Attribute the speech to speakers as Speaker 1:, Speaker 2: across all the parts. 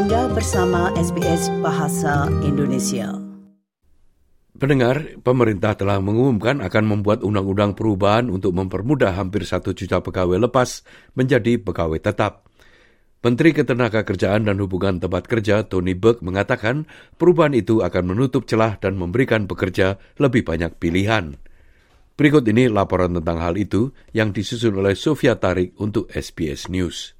Speaker 1: Anda bersama SBS Bahasa Indonesia.
Speaker 2: Pendengar, pemerintah telah mengumumkan akan membuat undang-undang perubahan untuk mempermudah hampir satu juta pegawai lepas menjadi pegawai tetap. Menteri Ketenagakerjaan dan Hubungan Tempat Kerja Tony Burke mengatakan perubahan itu akan menutup celah dan memberikan pekerja lebih banyak pilihan. Berikut ini laporan tentang hal itu yang disusun oleh Sofia Tarik untuk SBS News.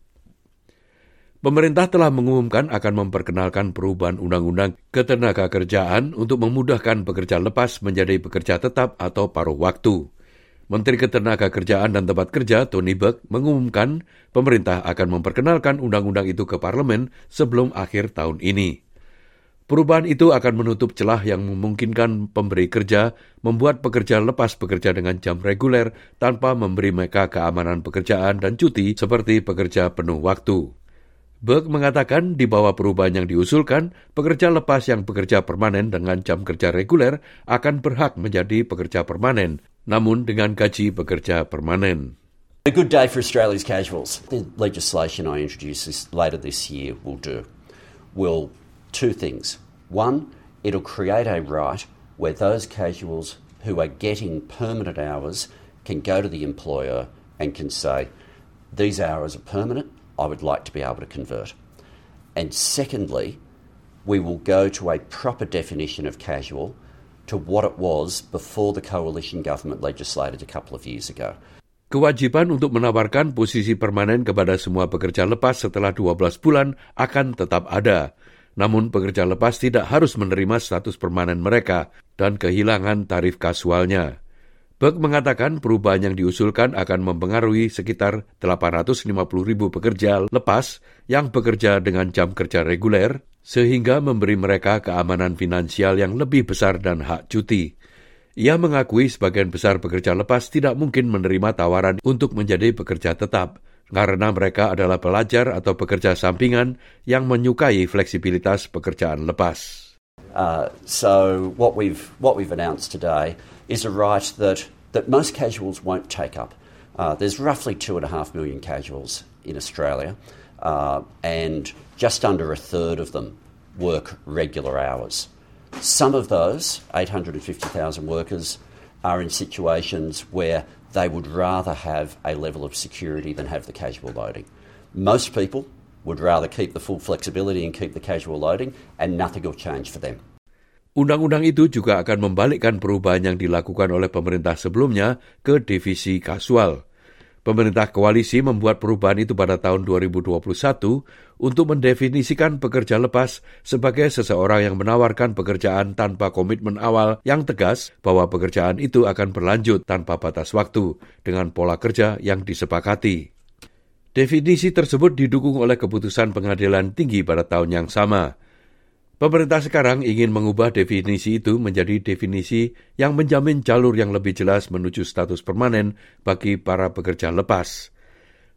Speaker 2: Pemerintah telah mengumumkan akan memperkenalkan perubahan undang-undang ketenaga kerjaan untuk memudahkan pekerja lepas menjadi pekerja tetap atau paruh waktu. Menteri Ketenaga Kerjaan dan Tempat Kerja Tony Burke mengumumkan pemerintah akan memperkenalkan undang-undang itu ke parlemen sebelum akhir tahun ini. Perubahan itu akan menutup celah yang memungkinkan pemberi kerja membuat pekerja lepas bekerja dengan jam reguler tanpa memberi mereka keamanan pekerjaan dan cuti seperti pekerja penuh waktu. Berg mengatakan di bawah perubahan yang diusulkan, pekerja lepas yang bekerja permanen dengan jam kerja reguler akan berhak menjadi pekerja permanen, namun dengan gaji pekerja permanen.
Speaker 3: A good day for Australia's casuals. The legislation I introduce this, later this year will do will two things. One, it'll create a right where those casuals who are getting permanent hours can go to the employer and can say, these hours are permanent, I would like to be able to convert. And secondly, we will go to a proper definition of casual to what it was before the coalition government legislated a couple of years ago.
Speaker 2: Kewajiban untuk menawarkan posisi permanen kepada semua pekerja lepas setelah 12 bulan akan tetap ada. Namun pekerja lepas tidak harus menerima status permanen mereka dan kehilangan tarif kasualnya. Berg mengatakan perubahan yang diusulkan akan mempengaruhi sekitar 850 ribu pekerja lepas yang bekerja dengan jam kerja reguler, sehingga memberi mereka keamanan finansial yang lebih besar dan hak cuti. Ia mengakui sebagian besar pekerja lepas tidak mungkin menerima tawaran untuk menjadi pekerja tetap, karena mereka adalah pelajar atau pekerja sampingan yang menyukai fleksibilitas pekerjaan lepas.
Speaker 3: Uh, so what we've what we've announced today is a right that, that most casuals won't take up. Uh, there's roughly two and a half million casuals in Australia, uh, and just under a third of them work regular hours. Some of those, 850,000 workers, are in situations where they would rather have a level of security than have the casual loading. Most people would rather keep the full flexibility and keep the casual loading, and nothing will change for them.
Speaker 2: Undang-undang itu juga akan membalikkan perubahan yang dilakukan oleh pemerintah sebelumnya ke divisi kasual. Pemerintah koalisi membuat perubahan itu pada tahun 2021 untuk mendefinisikan pekerja lepas sebagai seseorang yang menawarkan pekerjaan tanpa komitmen awal yang tegas bahwa pekerjaan itu akan berlanjut tanpa batas waktu dengan pola kerja yang disepakati. Definisi tersebut didukung oleh keputusan pengadilan tinggi pada tahun yang sama. Pemerintah sekarang ingin mengubah definisi itu menjadi definisi yang menjamin jalur yang lebih jelas menuju status permanen bagi para pekerja lepas.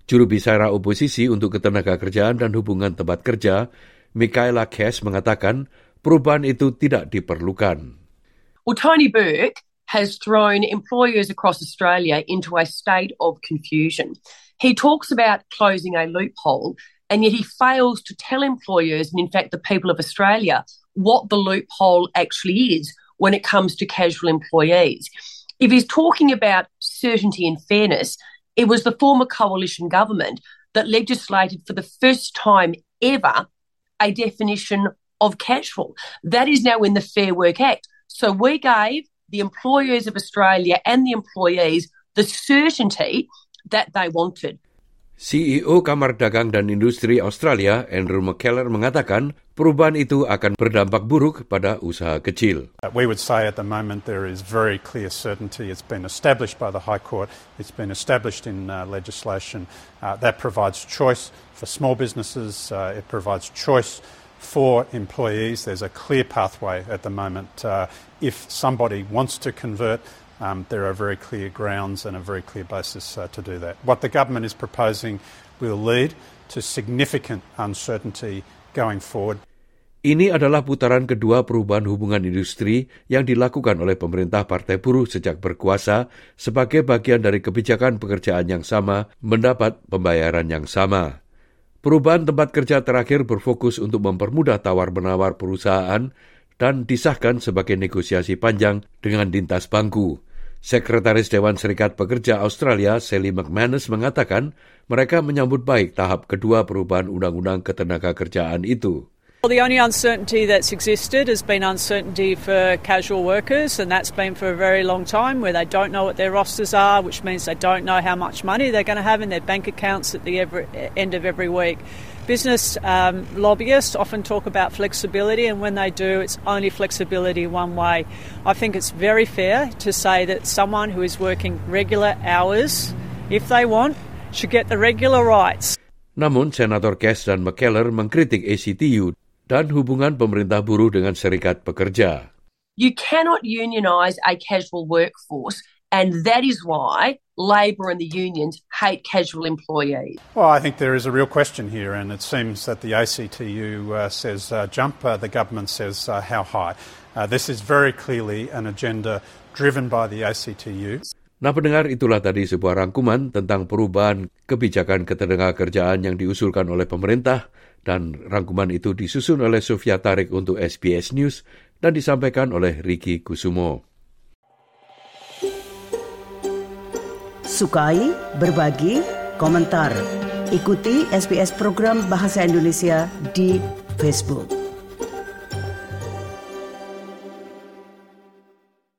Speaker 2: Juru bicara oposisi untuk ketenaga kerjaan dan hubungan tempat kerja, Michaela Cash mengatakan perubahan itu tidak diperlukan.
Speaker 4: Well, Tony Burke has thrown employers across Australia into a state of confusion. He talks about closing a loophole and yet he fails to tell employers and, in fact, the people of Australia what the loophole actually is when it comes to casual employees. If he's talking about certainty and fairness, it was the former coalition government that legislated for the first time ever a definition of casual. That is now in the Fair Work Act. So we gave the employers of Australia and the employees the certainty that they wanted.
Speaker 2: CEO Kamar Dagang dan Industri Australia, Andrew McKellar, mengatakan perubahan itu akan berdampak buruk pada usaha kecil.
Speaker 5: Uh, we would say at the moment there is very clear certainty. It's been established by the High Court. It's been established in uh, legislation uh, that provides choice for small businesses. Uh, it provides choice for employees. There's a clear pathway at the moment. Uh, if somebody wants to convert, um, there are very clear grounds and a very clear basis uh, to do that. What the government is proposing will lead to significant uncertainty going forward.
Speaker 2: Ini adalah putaran kedua perubahan hubungan industri yang dilakukan oleh pemerintah Partai Buruh sejak berkuasa sebagai bagian dari kebijakan pekerjaan yang sama mendapat pembayaran yang sama. Perubahan tempat kerja terakhir berfokus untuk mempermudah tawar-menawar perusahaan dan disahkan sebagai negosiasi panjang dengan lintas bangku. Sekretaris Dewan Serikat Pekerja Australia, Sally McManus, mengatakan mereka menyambut baik tahap kedua perubahan undang-undang ketenaga kerjaan itu.
Speaker 6: Well, the only uncertainty that's existed has been uncertainty for casual workers, and that's been for a very long time where they don't know what their rosters are, which means they don't know how much money they're going to have in their bank accounts at the every, end of every week. Business um, lobbyists often talk about flexibility, and when they do, it's only flexibility one way. I think it's very fair to say that someone who is working regular hours, if they want, should get the regular rights.
Speaker 2: Namun, Senator Cass dan McKellar mengkritik ACTU dan hubungan pemerintah buruh dengan serikat pekerja.
Speaker 4: You cannot unionize a casual workforce, and that is why Labor and the unions hate casual employees.
Speaker 5: Well, I think there is a real question here, and it seems that the ACTU uh, says uh, jump, uh, the government says uh, how high. Uh, this is very clearly an agenda driven by the ACTU.
Speaker 2: Nah pendengar itulah tadi sebuah rangkuman tentang perubahan kebijakan ketenaga kerjaan yang diusulkan oleh pemerintah dan rangkuman itu disusun oleh Sofia Tarik untuk SBS News dan disampaikan oleh Ricky Kusumo.
Speaker 1: Sukai, berbagi, komentar. Ikuti SBS program Bahasa Indonesia di Facebook.